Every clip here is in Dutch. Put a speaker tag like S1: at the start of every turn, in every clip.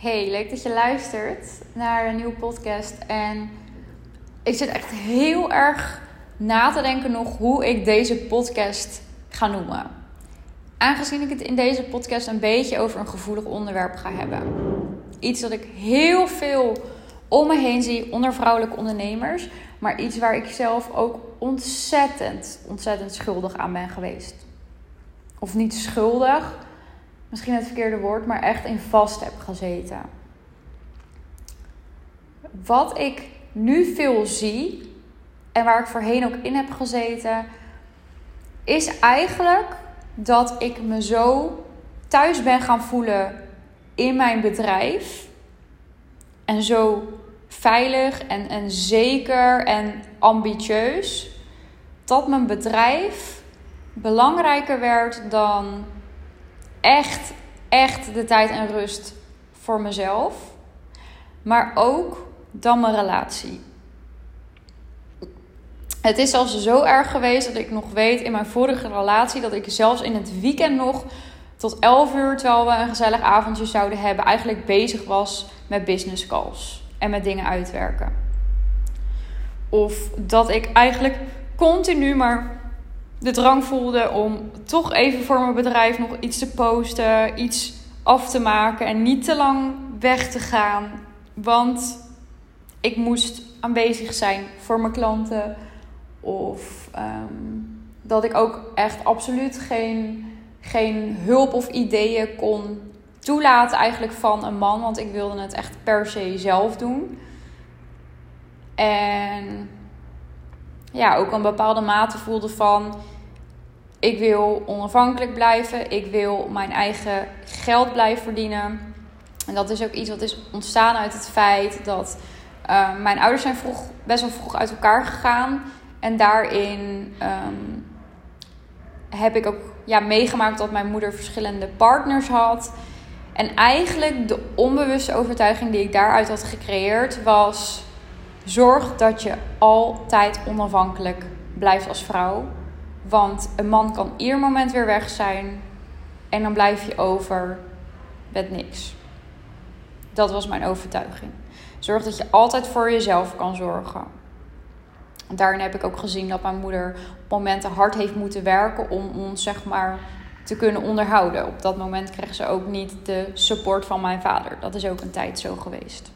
S1: Hey, leuk dat je luistert naar een nieuwe podcast. En ik zit echt heel erg na te denken nog hoe ik deze podcast ga noemen. Aangezien ik het in deze podcast een beetje over een gevoelig onderwerp ga hebben. Iets dat ik heel veel om me heen zie onder vrouwelijke ondernemers. Maar iets waar ik zelf ook ontzettend, ontzettend schuldig aan ben geweest. Of niet schuldig, misschien het verkeerde woord, maar echt in vast heb gezeten. Wat ik nu veel zie en waar ik voorheen ook in heb gezeten, is eigenlijk dat ik me zo thuis ben gaan voelen in mijn bedrijf. En zo veilig en, en zeker en ambitieus. Dat mijn bedrijf belangrijker werd dan echt, echt de tijd en rust voor mezelf. Maar ook dan mijn relatie. Het is zelfs zo erg geweest dat ik nog weet in mijn vorige relatie dat ik zelfs in het weekend nog tot 11 uur, terwijl we een gezellig avondje zouden hebben, eigenlijk bezig was met business calls en met dingen uitwerken. Of dat ik eigenlijk continu maar de drang voelde om toch even voor mijn bedrijf nog iets te posten, iets af te maken en niet te lang weg te gaan. Want ik moest aanwezig zijn voor mijn klanten. Of ehm, dat ik ook echt absoluut geen, geen hulp of ideeën kon toelaten eigenlijk van een man. Want ik wilde het echt per se zelf doen. En ja, ook een bepaalde mate voelde van... Ik wil onafhankelijk blijven. Ik wil mijn eigen geld blijven verdienen. En dat is ook iets wat is ontstaan uit het feit dat... Uh, mijn ouders zijn vroeg, best wel vroeg uit elkaar gegaan. En daarin um, heb ik ook ja, meegemaakt dat mijn moeder verschillende partners had. En eigenlijk de onbewuste overtuiging die ik daaruit had gecreëerd was: zorg dat je altijd onafhankelijk blijft als vrouw. Want een man kan ieder moment weer weg zijn en dan blijf je over met niks. Dat was mijn overtuiging. Zorg dat je altijd voor jezelf kan zorgen. Daarin heb ik ook gezien dat mijn moeder op momenten hard heeft moeten werken om ons zeg maar te kunnen onderhouden. Op dat moment kreeg ze ook niet de support van mijn vader. Dat is ook een tijd zo geweest.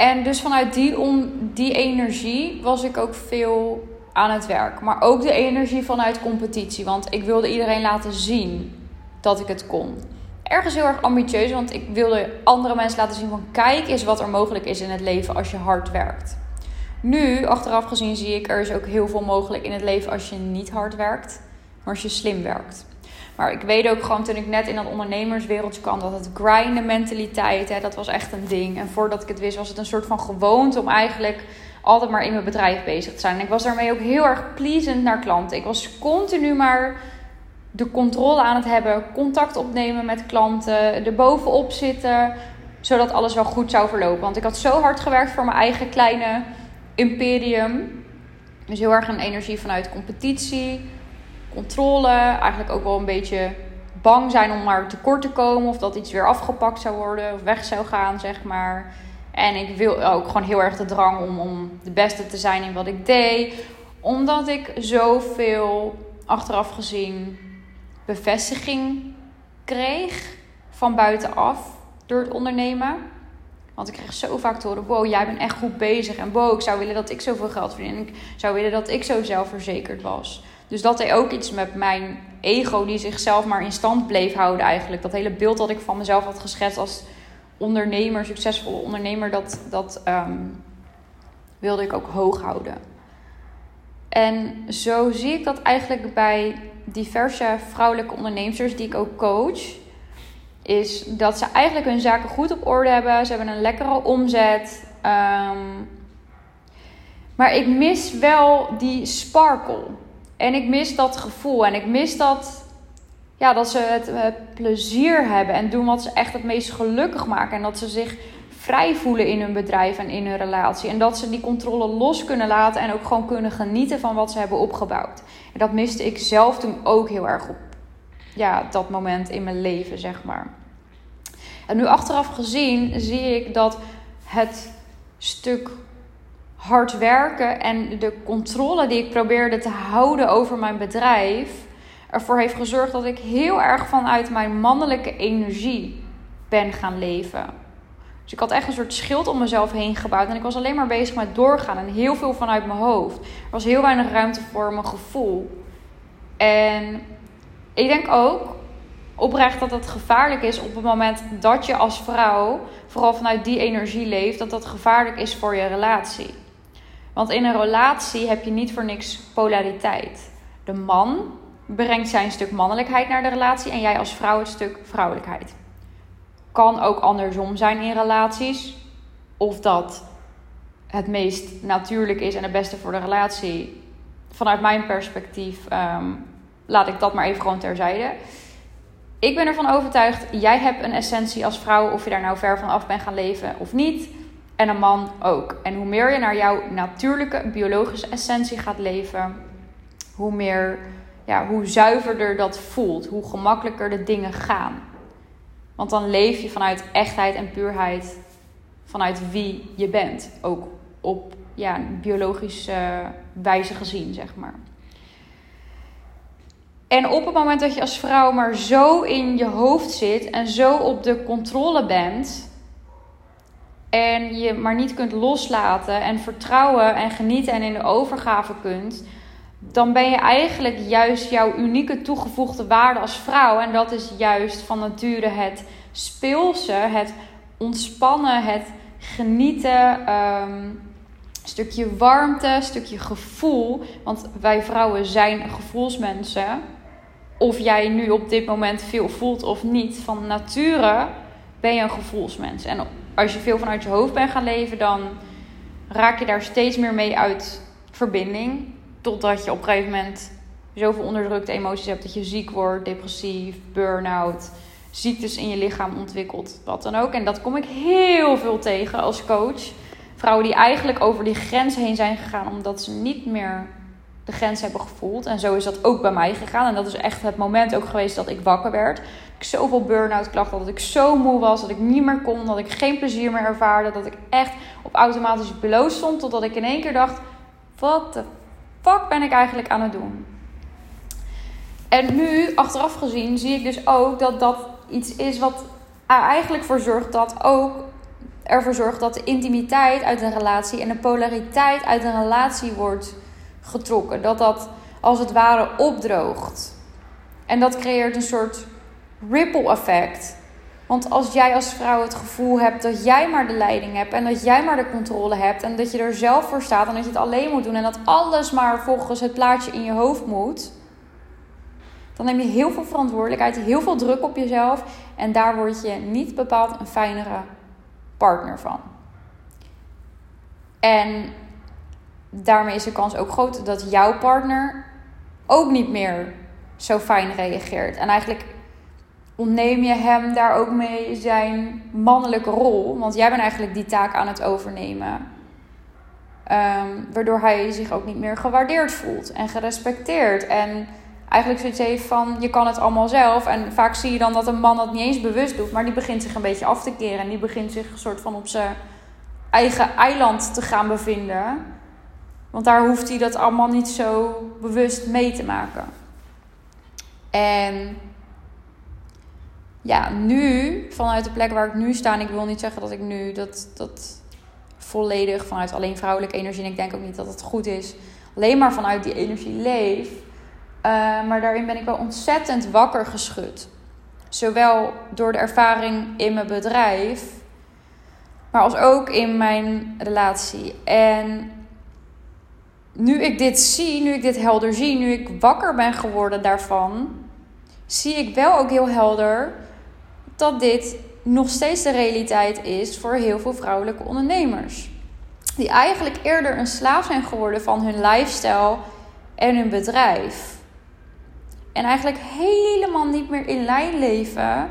S1: En dus vanuit die, om, die energie was ik ook veel aan het werk. Maar ook de energie vanuit competitie. Want ik wilde iedereen laten zien dat ik het kon. Ergens heel erg ambitieus, want ik wilde andere mensen laten zien van kijk eens wat er mogelijk is in het leven als je hard werkt. Nu, achteraf gezien, zie ik er is ook heel veel mogelijk in het leven als je niet hard werkt, maar als je slim werkt. Maar ik weet ook gewoon toen ik net in dat ondernemerswereldje kwam, dat het grinden mentaliteit, hè, dat was echt een ding. En voordat ik het wist, was het een soort van gewoonte om eigenlijk altijd maar in mijn bedrijf bezig te zijn. En ik was daarmee ook heel erg pleasend naar klanten. Ik was continu maar de controle aan het hebben, contact opnemen met klanten, er bovenop zitten, zodat alles wel goed zou verlopen. Want ik had zo hard gewerkt voor mijn eigen kleine imperium. Dus heel erg een energie vanuit competitie, controle, eigenlijk ook wel een beetje bang zijn om maar tekort te komen of dat iets weer afgepakt zou worden of weg zou gaan, zeg maar. En ik wil ook gewoon heel erg de drang om, om de beste te zijn in wat ik deed. Omdat ik zoveel achteraf gezien bevestiging kreeg van buitenaf door het ondernemen. Want ik kreeg zo vaak te horen: wow, jij bent echt goed bezig. En wow, ik zou willen dat ik zoveel geld verdien. En ik zou willen dat ik zo zelfverzekerd was. Dus dat deed ook iets met mijn ego, die zichzelf maar in stand bleef houden, eigenlijk. Dat hele beeld dat ik van mezelf had geschetst als ondernemer, succesvol ondernemer, dat, dat um, wilde ik ook hoog houden. En zo zie ik dat eigenlijk bij diverse vrouwelijke ondernemers die ik ook coach. Is dat ze eigenlijk hun zaken goed op orde hebben. Ze hebben een lekkere omzet. Um, maar ik mis wel die sparkle. En ik mis dat gevoel. En ik mis dat, ja, dat ze het, het plezier hebben. En doen wat ze echt het meest gelukkig maken. En dat ze zich vrij voelen in hun bedrijf en in hun relatie. En dat ze die controle los kunnen laten en ook gewoon kunnen genieten van wat ze hebben opgebouwd. En dat miste ik zelf toen ook heel erg op ja, dat moment in mijn leven, zeg maar. En nu achteraf gezien zie ik dat het stuk hard werken en de controle die ik probeerde te houden over mijn bedrijf ervoor heeft gezorgd dat ik heel erg vanuit mijn mannelijke energie ben gaan leven. Dus ik had echt een soort schild om mezelf heen gebouwd en ik was alleen maar bezig met doorgaan en heel veel vanuit mijn hoofd. Er was heel weinig ruimte voor mijn gevoel. En ik denk ook oprecht dat het gevaarlijk is op het moment dat je als vrouw vooral vanuit die energie leeft, dat dat gevaarlijk is voor je relatie. Want in een relatie heb je niet voor niks polariteit. De man brengt zijn stuk mannelijkheid naar de relatie en jij als vrouw het stuk vrouwelijkheid. Kan ook andersom zijn in relaties. Of dat het meest natuurlijk is en het beste voor de relatie. Vanuit mijn perspectief ehm, laat ik dat maar even gewoon terzijde. Ik ben ervan overtuigd, jij hebt een essentie als vrouw, of je daar nou ver van af bent gaan leven of niet. En een man ook. En hoe meer je naar jouw natuurlijke biologische essentie gaat leven, hoe meer, ja, hoe zuiverder dat voelt, hoe gemakkelijker de dingen gaan. Want dan leef je vanuit echtheid en puurheid, vanuit wie je bent. Ook op ja, biologische wijze gezien, zeg maar. En op het moment dat je als vrouw maar zo in je hoofd zit en zo op de controle bent. En je maar niet kunt loslaten en vertrouwen en genieten en in de overgave kunt. Dan ben je eigenlijk juist jouw unieke toegevoegde waarde als vrouw. En dat is juist van nature het speelse, het ontspannen, het genieten. Um, stukje warmte, stukje gevoel. Want wij vrouwen zijn gevoelsmensen of jij nu op dit moment veel voelt of niet, van nature ben je een gevoelsmens. En als je veel vanuit je hoofd bent gaan leven, dan raak je daar steeds meer mee uit verbinding. Totdat je op een gegeven moment zoveel onderdrukte emoties hebt dat je ziek wordt, depressief, burn-out, ziektes in je lichaam ontwikkelt, wat dan ook. En dat kom ik heel veel tegen als coach. Vrouwen die eigenlijk over die grens heen zijn gegaan omdat ze niet meer de grens hebben gevoeld. En zo is dat ook bij mij gegaan. En dat is echt het moment ook geweest dat ik wakker werd. Ik zoveel burn-out klachten dat ik zo moe was, dat ik niet meer kon, dat ik geen plezier meer ervaarde. Dat ik echt op automatische piloot stond, totdat ik in één keer dacht, wat de fuck ben ik eigenlijk aan het doen? En nu, achteraf gezien, zie ik dus ook dat dat iets is wat er eigenlijk voor zorgt dat ook ervoor zorgt dat de intimiteit uit een relatie en de polariteit uit een relatie wordt getrokken. Dat dat als het ware opdroogt. En dat creëert een soort ripple effect. Want als jij als vrouw het gevoel hebt dat jij maar de leiding hebt en dat jij maar de controle hebt en dat je er zelf voor staat en dat je het alleen moet doen en dat alles maar volgens het plaatje in je hoofd moet, dan neem je heel veel verantwoordelijkheid, heel veel druk op jezelf en daar word je niet bepaald een fijnere partner van. En daarmee is de kans ook groot dat jouw partner ook niet meer zo fijn reageert. En eigenlijk ontneem je hem daar ook mee zijn mannelijke rol. Want jij bent eigenlijk die taak aan het overnemen. Ehm, waardoor hij zich ook niet meer gewaardeerd voelt en gerespecteerd. En eigenlijk zoiets heeft van je kan het allemaal zelf. En vaak zie je dan dat een man dat niet eens bewust doet, maar die begint zich een beetje af te keren. En die begint zich een soort van op zijn eigen eiland te gaan bevinden. Want daar hoeft hij dat allemaal niet zo bewust mee te maken. En ja, nu, vanuit de plek waar ik nu sta, en ik wil niet zeggen dat ik nu dat, dat volledig vanuit alleen vrouwelijke energie, en ik denk ook niet dat het goed is, alleen maar vanuit die energie leef. Uh, maar daarin ben ik wel ontzettend wakker geschud. Zowel door de ervaring in mijn bedrijf, maar als ook in mijn relatie. En nu ik dit zie, nu ik dit helder zie, nu ik wakker ben geworden daarvan, zie ik wel ook heel helder dat dit nog steeds de realiteit is voor heel veel vrouwelijke ondernemers. Die eigenlijk eerder een slaaf zijn geworden van hun lifestyle en hun bedrijf. En eigenlijk helemaal niet meer in lijn leven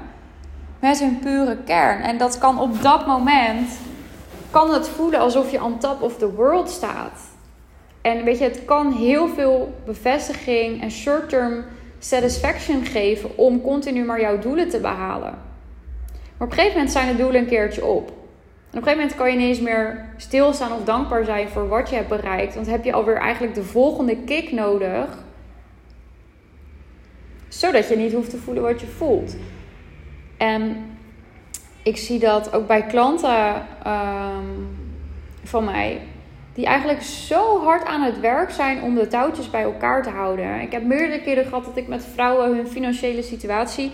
S1: met hun pure kern. En dat kan op dat moment, kan het voelen alsof je on top of the world staat. En weet je, het kan heel veel bevestiging en short-term satisfaction geven om continu maar jouw doelen te behalen. Maar op een gegeven moment zijn de doelen een keertje op. En op een gegeven moment kan je niet eens meer stilstaan of dankbaar zijn voor wat je hebt bereikt. Want heb je alweer eigenlijk de volgende kick nodig. Zodat je niet hoeft te voelen wat je voelt. En ik zie dat ook bij klanten ehm, van mij. Die eigenlijk zo hard aan het werk zijn om de touwtjes bij elkaar te houden. Ik heb meerdere keren gehad dat ik met vrouwen hun financiële situatie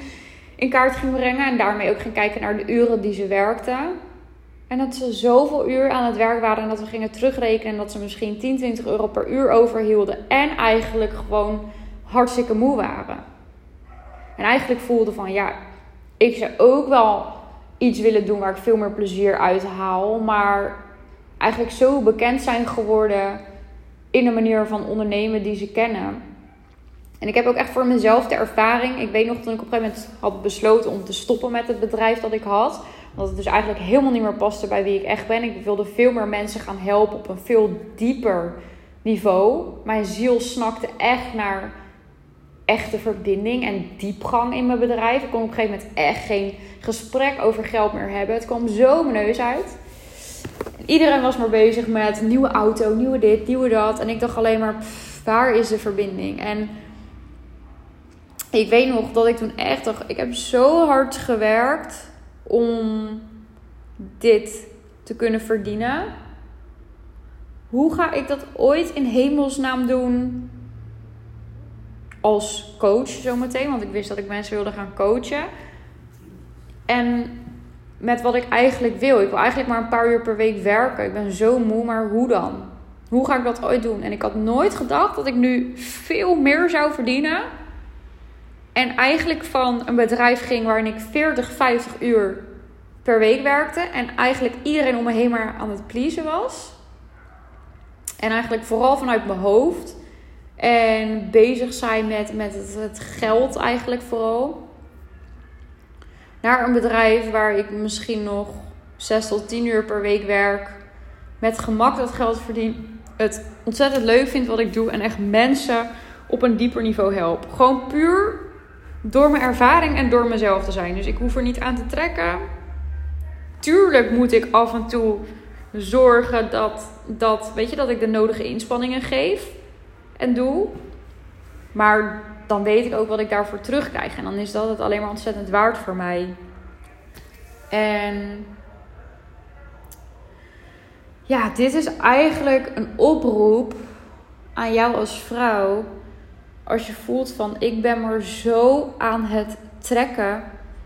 S1: in kaart ging brengen. En daarmee ook ging kijken naar de uren die ze werkten. En dat ze zoveel uur aan het werk waren en dat we gingen terugrekenen. En dat ze misschien 10, 20 euro per uur overhielden. En eigenlijk gewoon hartstikke moe waren. En eigenlijk voelde van ja, ik zou ook wel iets willen doen waar ik veel meer plezier uit haal. Maar eigenlijk zo bekend zijn geworden in de manier van ondernemen die ze kennen. En ik heb ook echt voor mezelf de ervaring. Ik weet nog toen ik op een gegeven moment had besloten om te stoppen met het bedrijf dat ik had. Dat het dus eigenlijk helemaal niet meer paste bij wie ik echt ben. Ik wilde veel meer mensen gaan helpen op een veel dieper niveau. Mijn ziel snakte echt naar echte verbinding en diepgang in mijn bedrijf. Ik kon op een gegeven moment echt geen gesprek over geld meer hebben. Het kwam zo mijn neus uit. Iedereen was maar bezig met nieuwe auto, nieuwe dit, nieuwe dat. En ik dacht alleen maar, waar is de verbinding? En ik weet nog dat ik toen echt dacht, ik heb zo hard gewerkt om dit te kunnen verdienen. Hoe ga ik dat ooit in hemelsnaam doen als coach zometeen? Want ik wist dat ik mensen wilde gaan coachen. En met wat ik eigenlijk wil. Ik wil eigenlijk maar een paar uur per week werken. Ik ben zo moe, maar hoe dan? Hoe ga ik dat ooit doen? En ik had nooit gedacht dat ik nu veel meer zou verdienen. En eigenlijk van een bedrijf ging waarin ik 40, 50 uur per week werkte. En eigenlijk iedereen om me heen maar aan het pleasen was. En eigenlijk vooral vanuit mijn hoofd. En bezig zijn met, met het, het geld eigenlijk vooral naar een bedrijf waar ik misschien nog 6 tot 10 uur per week werk. Met gemak dat geld verdien. Het ontzettend leuk vind wat ik doe. En echt mensen op een dieper niveau help. Gewoon puur door mijn ervaring en door mezelf te zijn. Dus ik hoef er niet aan te trekken. Tuurlijk moet ik af en toe zorgen dat, dat, weet je, dat ik de nodige inspanningen geef en doe. Maar dan weet ik ook wat ik daarvoor terugkrijg. En dan is dat het alleen maar ontzettend waard voor mij. En ja, dit is eigenlijk een oproep aan jou als vrouw. Als je voelt van ik ben maar zo aan het trekken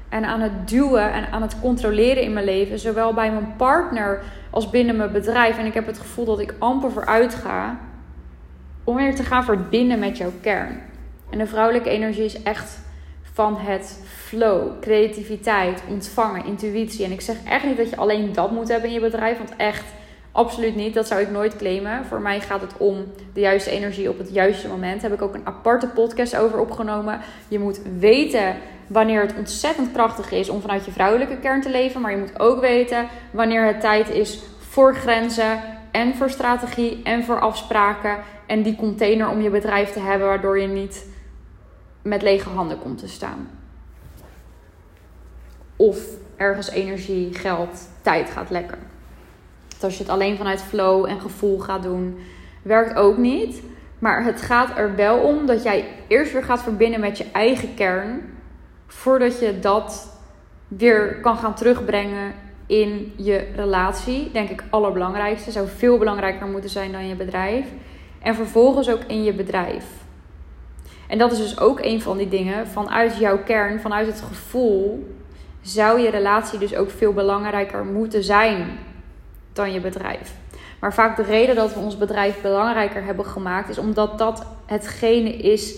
S1: en aan het duwen en aan het controleren in mijn leven. Zowel bij mijn partner als binnen mijn bedrijf. En ik heb het gevoel dat ik amper vooruit ga. Om weer te gaan verbinden met jouw kern. En de vrouwelijke energie is echt van het flow, creativiteit, ontvangen, intuïtie. En ik zeg echt niet dat je alleen dat moet hebben in je bedrijf, want echt absoluut niet. Dat zou ik nooit claimen. Voor mij gaat het om de juiste energie op het juiste moment. Daar heb ik ook een aparte podcast over opgenomen. Je moet weten wanneer het ontzettend krachtig is om vanuit je vrouwelijke kern te leven, maar je moet ook weten wanneer het tijd is voor grenzen en voor strategie en voor afspraken en die container om je bedrijf te hebben waardoor je niet met lege handen komt te staan. Of ergens energie, geld, tijd gaat lekken. Dus als je het alleen vanuit flow en gevoel gaat doen, werkt ook niet. Maar het gaat er wel om dat jij eerst weer gaat verbinden met je eigen kern. Voordat je dat weer kan gaan terugbrengen in je relatie. Denk ik allerbelangrijkste. Zou veel belangrijker moeten zijn dan je bedrijf. En vervolgens ook in je bedrijf. En dat is dus ook een van die dingen. Vanuit jouw kern, vanuit het gevoel, zou je relatie dus ook veel belangrijker moeten zijn dan je bedrijf. Maar vaak de reden dat we ons bedrijf belangrijker hebben gemaakt, is omdat dat hetgene is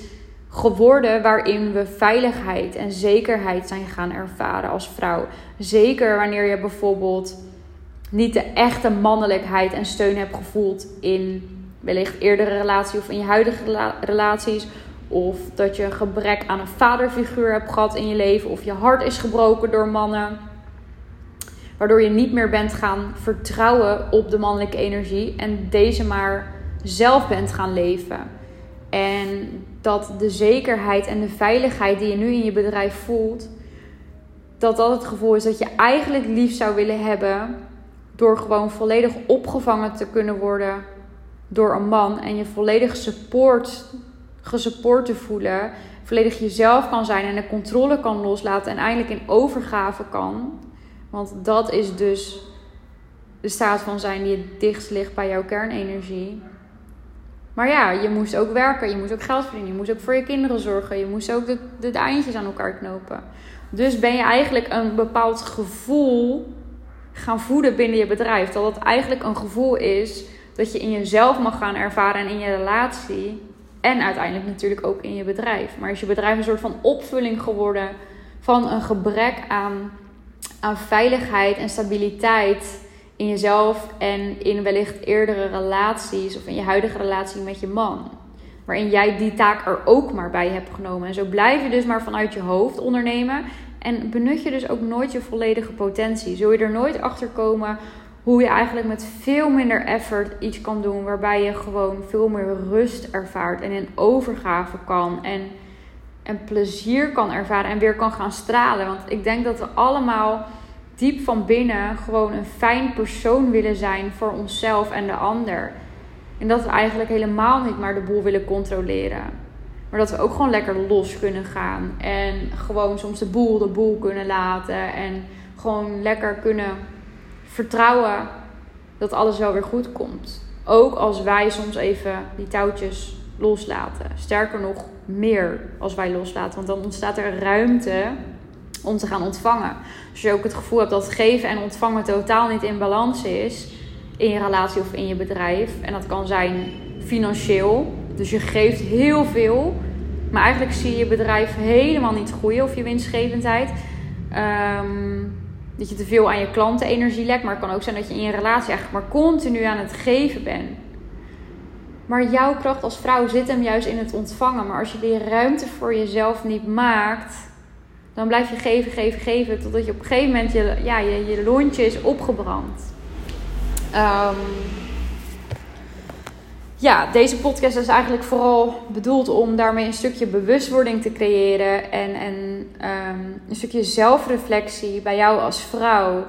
S1: geworden waarin we veiligheid en zekerheid zijn gaan ervaren als vrouw. Zeker wanneer je bijvoorbeeld niet de echte mannelijkheid en steun hebt gevoeld in wellicht eerdere relatie of in je huidige relaties. Of dat je gebrek aan een vaderfiguur hebt gehad in je leven. Of je hart is gebroken door mannen. Waardoor je niet meer bent gaan vertrouwen op de mannelijke energie. En deze maar zelf bent gaan leven. En dat de zekerheid en de veiligheid die je nu in je bedrijf voelt. dat dat het gevoel is dat je eigenlijk lief zou willen hebben. Door gewoon volledig opgevangen te kunnen worden door een man. En je volledig support, gesupport te voelen. Volledig jezelf kan zijn en de controle kan loslaten. En eindelijk in overgave kan. Want dat is dus de staat van zijn die het dichtst ligt bij jouw kernenergie. Maar ja, je moest ook werken, je moest ook geld verdienen, je moest ook voor je kinderen zorgen, je moest ook de, de, eindjes aan elkaar knopen. Dus ben je eigenlijk een bepaald gevoel gaan voeden binnen je bedrijf. Dat het eigenlijk een gevoel is dat je in jezelf mag gaan ervaren en in je relatie. En uiteindelijk natuurlijk ook in je bedrijf. Maar is je bedrijf een soort van opvulling geworden van een gebrek aan, aan veiligheid en stabiliteit in jezelf en in wellicht eerdere relaties of in je huidige relatie met je man. Waarin jij die taak er ook maar bij hebt genomen. En zo blijf je dus maar vanuit je hoofd ondernemen. En benut je dus ook nooit je volledige potentie. Zul je er nooit achter komen hoe je eigenlijk met veel minder effort iets kan doen. Waarbij je gewoon veel meer rust ervaart en in overgave kan. En, en plezier kan ervaren en weer kan gaan stralen. Want ik denk dat we allemaal diep van binnen gewoon een fijn persoon willen zijn voor onszelf en de ander. En dat we eigenlijk helemaal niet maar de boel willen controleren. Maar dat we ook gewoon lekker los kunnen gaan. En gewoon soms de boel de boel kunnen laten. En gewoon lekker kunnen vertrouwen dat alles wel weer goed komt. Ook als wij soms even die touwtjes loslaten. Sterker nog, meer als wij loslaten. Want dan ontstaat er ruimte om te gaan ontvangen. Als je ook het gevoel hebt dat geven en ontvangen totaal niet in balans is in je relatie of in je bedrijf. En dat kan zijn financieel. Dus je geeft heel veel, maar eigenlijk zie je je bedrijf helemaal niet groeien of je winstgevendheid. Ehm, dat je te veel aan je klanten energie lekt. Maar het kan ook zijn dat je in je relatie eigenlijk maar continu aan het geven bent. Maar jouw kracht als vrouw zit hem juist in het ontvangen. Maar als je die ruimte voor jezelf niet maakt, dan blijf je geven, geven, geven. Totdat je op een gegeven moment je, ja, je, je lontje is opgebrand. Um, ja, deze podcast is eigenlijk vooral bedoeld om daarmee een stukje bewustwording te creëren. En, en um, een stukje zelfreflectie bij jou als vrouw.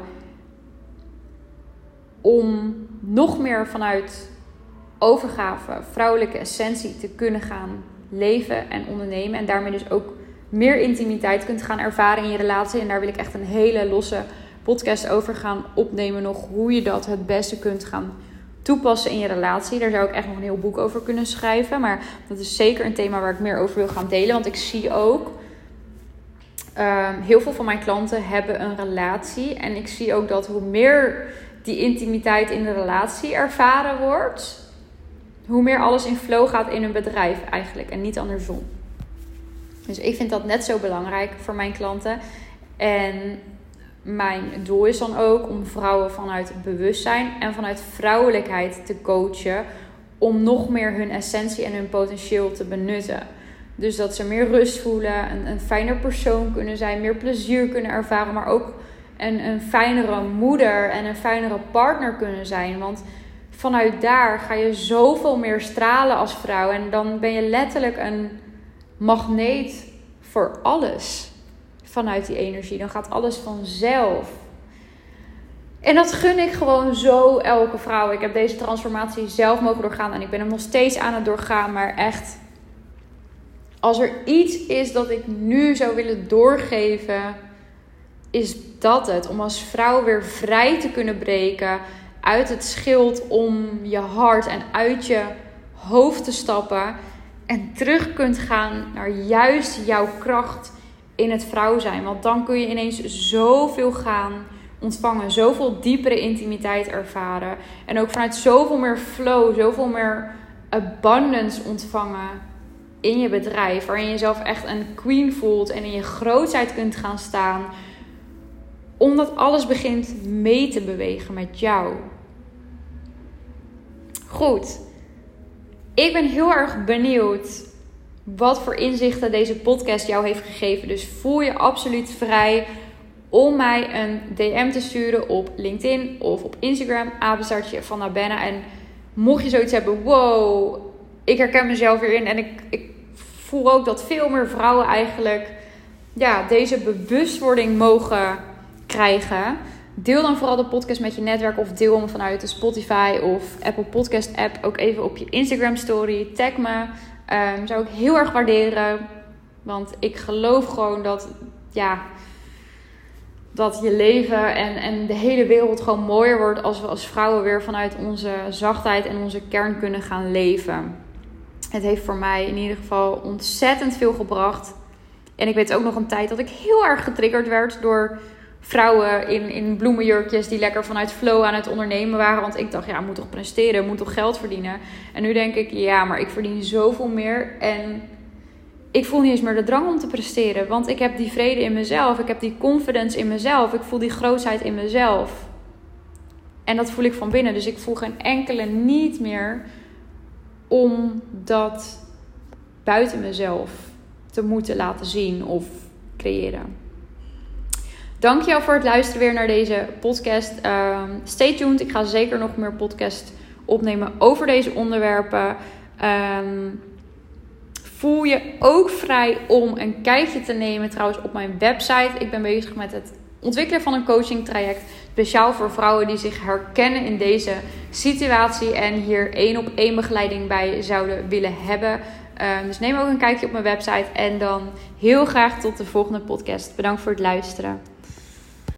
S1: Om nog meer vanuit overgave, vrouwelijke essentie te kunnen gaan leven en ondernemen. En daarmee dus ook meer intimiteit kunt gaan ervaren in je relatie. En daar wil ik echt een hele losse podcast over gaan opnemen. Nog hoe je dat het beste kunt gaan toepassen in je relatie. Daar zou ik echt nog een heel boek over kunnen schrijven. Maar dat is zeker een thema waar ik meer over wil gaan delen. Want ik zie ook. Um, heel veel van mijn klanten hebben een relatie. En ik zie ook dat hoe meer die intimiteit in de relatie ervaren wordt, hoe meer alles in flow gaat in hun bedrijf eigenlijk. En niet andersom. Dus ik vind dat net zo belangrijk voor mijn klanten. En mijn doel is dan ook om vrouwen vanuit bewustzijn en vanuit vrouwelijkheid te coachen. Om nog meer hun essentie en hun potentieel te benutten. Dus dat ze meer rust voelen, een, een fijner persoon kunnen zijn, meer plezier kunnen ervaren, maar ook een, een fijnere moeder en een fijnere partner kunnen zijn. Want vanuit daar ga je zoveel meer stralen als vrouw. En dan ben je letterlijk een magneet voor alles vanuit die energie. Dan gaat alles vanzelf. En dat gun ik gewoon zo elke vrouw. Ik heb deze transformatie zelf mogen doorgaan en ik ben hem nog steeds aan het doorgaan. Maar echt, als er iets is dat ik nu zou willen doorgeven, is dat het. Om als vrouw weer vrij te kunnen breken uit het schild om je hart en uit je hoofd te stappen en terug kunt gaan naar juist jouw kracht in het vrouw zijn. Want dan kun je ineens zoveel gaan ontvangen, zoveel diepere intimiteit ervaren. En ook vanuit zoveel meer flow, zoveel meer abundance ontvangen in je bedrijf. Waarin je jezelf echt een queen voelt en in je grootheid kunt gaan staan. Omdat alles begint mee te bewegen met jou. Goed. Ik ben heel erg benieuwd wat voor inzichten deze podcast jou heeft gegeven. Dus voel je absoluut vrij om mij een DM te sturen op LinkedIn of op Instagram, apenstaartje van Nabenna. En mocht je zoiets hebben, wow, ik herken mezelf hierin en ik, ik voel ook dat veel meer vrouwen eigenlijk ja, deze bewustwording mogen krijgen. Deel dan vooral de podcast met je netwerk of deel hem vanuit de Spotify of Apple Podcast app ook even op je Instagram story. Tag me. Um, zou ik heel erg waarderen. Want ik geloof gewoon dat, ja, dat je leven en, en de hele wereld gewoon mooier wordt als we als vrouwen weer vanuit onze zachtheid en onze kern kunnen gaan leven. Het heeft voor mij in ieder geval ontzettend veel gebracht. En ik weet ook nog een tijd dat ik heel erg getriggerd werd door vrouwen in, in bloemenjurkjes die lekker vanuit flow aan het ondernemen waren. Want ik dacht, ja, moet toch presteren, moet toch geld verdienen. En nu denk ik, ja, maar ik verdien zoveel meer. En ik voel niet eens meer de drang om te presteren. Want ik heb die vrede in mezelf. Ik heb die confidence in mezelf. Ik voel die grootheid in mezelf. En dat voel ik van binnen. Dus ik voel geen enkele niet meer om dat buiten mezelf te moeten laten zien of creëren. Dankjewel voor het luisteren weer naar deze podcast. Um, stay tuned. Ik ga zeker nog meer podcast opnemen over deze onderwerpen. Um, voel je ook vrij om een kijkje te nemen trouwens op mijn website. Ik ben bezig met het ontwikkelen van een coaching traject. Speciaal voor vrouwen die zich herkennen in deze situatie en hier één op één begeleiding bij zouden willen hebben. Um, dus neem ook een kijkje op mijn website. En dan heel graag tot de volgende podcast. Bedankt voor het luisteren.